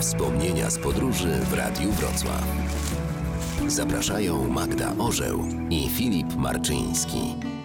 Wspomnienia z podróży w Radiu Wrocław. Zapraszają Magda Orzeł i Filip Marczyński.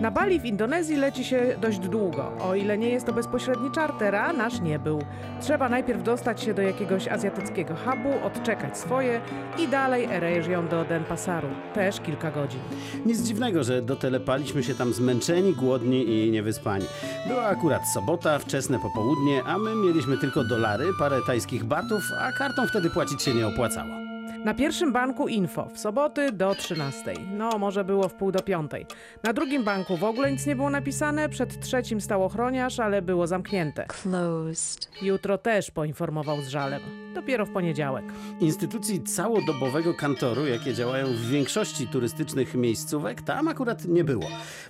Na Bali w Indonezji leci się dość długo. O ile nie jest to bezpośredni czarter, a nasz nie był. Trzeba najpierw dostać się do jakiegoś azjatyckiego hubu, odczekać swoje i dalej rejon do Denpasaru. Też kilka godzin. Nic dziwnego, że dotelepaliśmy się tam zmęczeni, głodni i niewyspani. Była akurat sobota, wczesne popołudnie, a my mieliśmy tylko dolary, parę tajskich batów, a kartą wtedy płacić się nie opłacało. Na pierwszym banku info w soboty do 13. No, może było w pół do piątej. Na drugim banku w ogóle nic nie było napisane, przed trzecim stał ochroniarz, ale było zamknięte. closed. Jutro też poinformował z żalem. Dopiero w poniedziałek. Instytucji całodobowego kantoru, jakie działają w większości turystycznych miejscówek, tam akurat nie było.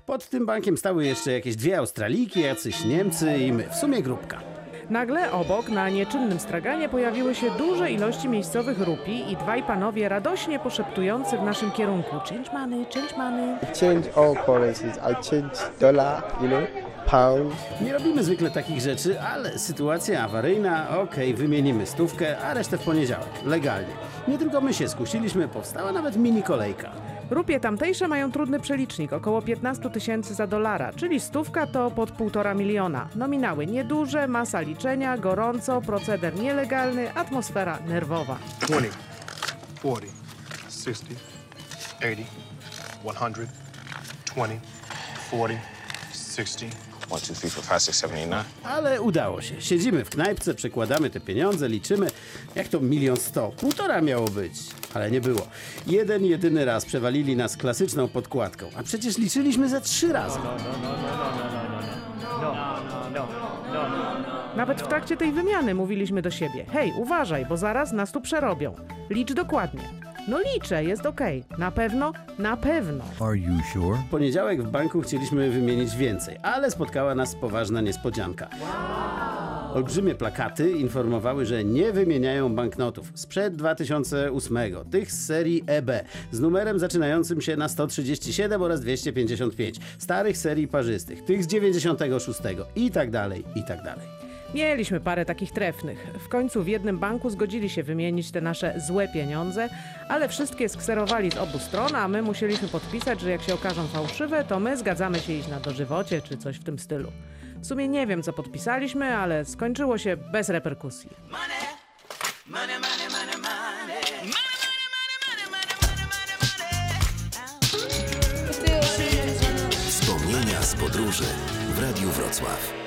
Pod tym bankiem stały jeszcze jakieś dwie Australijki, jacyś Niemcy i my, w sumie grupka. Nagle obok, na nieczynnym straganie, pojawiły się duże ilości miejscowych rupii i dwaj panowie radośnie poszeptujący w naszym kierunku. Change money, change money. change all currencies. I change dollar, you know, pound. Nie robimy zwykle takich rzeczy, ale sytuacja awaryjna, okej, wymienimy stówkę, a resztę w poniedziałek, legalnie. Nie tylko my się skusiliśmy, powstała nawet mini kolejka. Rupie tamtejsze mają trudny przelicznik, około 15 tysięcy za dolara, czyli stówka to pod półtora miliona. Nominały nieduże, masa liczenia, gorąco, proceder nielegalny, atmosfera nerwowa. 20, 40, 60, 80, 100, 20, 40, Ale udało się. Siedzimy w knajpce, przekładamy te pieniądze, liczymy. Jak to milion sto? Półtora miało być, ale nie było. Jeden, jedyny raz przewalili nas klasyczną podkładką, a przecież liczyliśmy ze trzy razy. Nawet w trakcie tej wymiany mówiliśmy do siebie: hej, uważaj, bo zaraz nas tu przerobią. Licz dokładnie. No liczę, jest okej. Na pewno? Na pewno. Are you sure? W poniedziałek w banku chcieliśmy wymienić więcej, ale spotkała nas poważna niespodzianka. Olbrzymie plakaty informowały, że nie wymieniają banknotów sprzed 2008, tych z serii EB, z numerem zaczynającym się na 137 oraz 255, starych serii parzystych, tych z 96 i tak dalej, i tak dalej. Mieliśmy parę takich trefnych. W końcu w jednym banku zgodzili się wymienić te nasze złe pieniądze, ale wszystkie skserowali z obu stron, a my musieliśmy podpisać, że jak się okażą fałszywe, to my zgadzamy się iść na dożywocie czy coś w tym stylu. W sumie nie wiem, co podpisaliśmy, ale skończyło się bez reperkusji. Wspomnienia z podróży w Radiu Wrocław.